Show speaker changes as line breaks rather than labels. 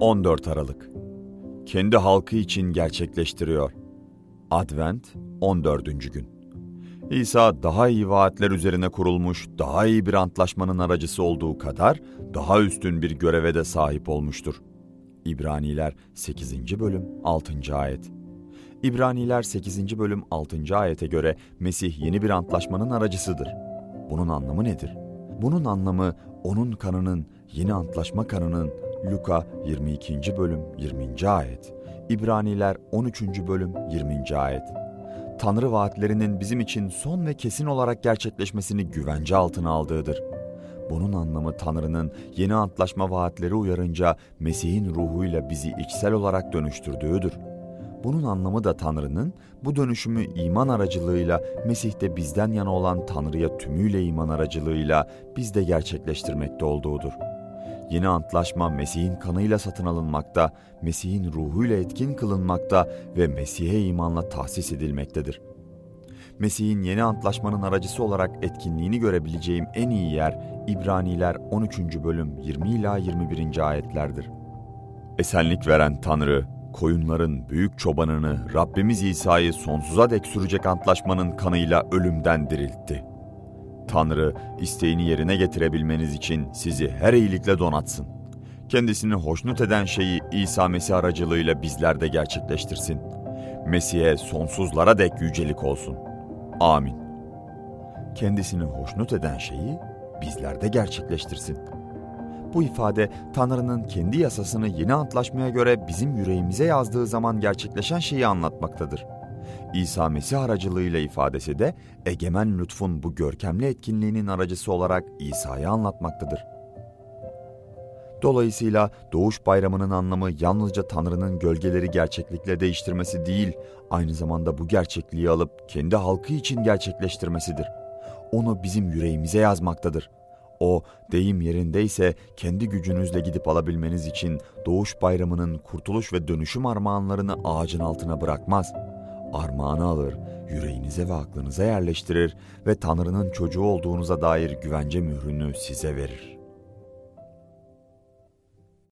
14 Aralık Kendi halkı için gerçekleştiriyor. Advent 14. gün İsa daha iyi vaatler üzerine kurulmuş, daha iyi bir antlaşmanın aracısı olduğu kadar daha üstün bir göreve de sahip olmuştur. İbraniler 8. bölüm 6. ayet İbraniler 8. bölüm 6. ayete göre Mesih yeni bir antlaşmanın aracısıdır. Bunun anlamı nedir? Bunun anlamı onun kanının, yeni antlaşma kanının Luka 22. bölüm 20. ayet, İbraniler 13. bölüm 20. ayet. Tanrı vaatlerinin bizim için son ve kesin olarak gerçekleşmesini güvence altına aldığıdır. Bunun anlamı Tanrı'nın yeni antlaşma vaatleri uyarınca Mesih'in ruhuyla bizi içsel olarak dönüştürdüğüdür. Bunun anlamı da Tanrı'nın bu dönüşümü iman aracılığıyla Mesih'te bizden yana olan Tanrı'ya tümüyle iman aracılığıyla bizde gerçekleştirmekte olduğudur. Yeni antlaşma Mesih'in kanıyla satın alınmakta, Mesih'in ruhuyla etkin kılınmakta ve Mesih'e imanla tahsis edilmektedir. Mesih'in yeni antlaşmanın aracısı olarak etkinliğini görebileceğim en iyi yer İbraniler 13. bölüm 20 ila 21. ayetlerdir. Esenlik veren Tanrı, koyunların büyük çobanını Rabbimiz İsa'yı sonsuza dek sürecek antlaşmanın kanıyla ölümden diriltti. Tanrı isteğini yerine getirebilmeniz için sizi her iyilikle donatsın. Kendisini hoşnut eden şeyi İsa Mesih aracılığıyla bizlerde gerçekleştirsin. Mesih'e sonsuzlara dek yücelik olsun. Amin. Kendisini hoşnut eden şeyi bizlerde gerçekleştirsin. Bu ifade Tanrı'nın kendi yasasını yeni antlaşmaya göre bizim yüreğimize yazdığı zaman gerçekleşen şeyi anlatmaktadır. İsa Mesih aracılığıyla ifadesi de egemen lütfun bu görkemli etkinliğinin aracısı olarak İsa'yı anlatmaktadır. Dolayısıyla Doğuş Bayramı'nın anlamı yalnızca Tanrı'nın gölgeleri gerçeklikle değiştirmesi değil, aynı zamanda bu gerçekliği alıp kendi halkı için gerçekleştirmesidir. Onu bizim yüreğimize yazmaktadır. O, deyim yerindeyse kendi gücünüzle gidip alabilmeniz için Doğuş Bayramı'nın kurtuluş ve dönüşüm armağanlarını ağacın altına bırakmaz. Armağanı alır, yüreğinize ve aklınıza yerleştirir ve Tanrı'nın çocuğu olduğunuza dair güvence mührünü size verir.''